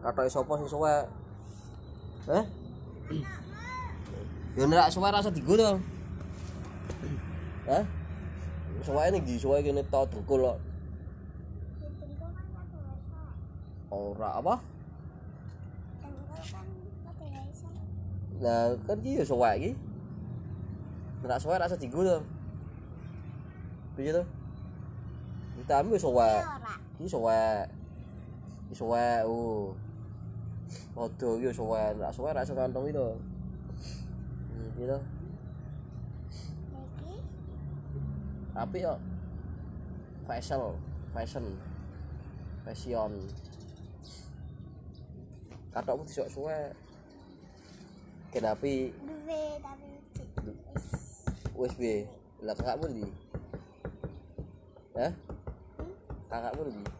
katoke sapa sing suwek eh yo nek suwek rasa digo to Hah? Suweke ning ndi suweke kene to dengkul kok. Ora apa? Lah kan iki yo suwek iki. Nek suwek rasa digo to. Piye to? Vitamin wis suwek. Iki suwek. Iki suwek oh. Odo iki suwek, nek suwek ra iso kantong itu. Hmm, to? Tapi yo fashion, fashion. Fashion. Katokmu disok suwek. Kenapi wis piye? Lah kakakmu ndi? Hah? Kakakmu ndi?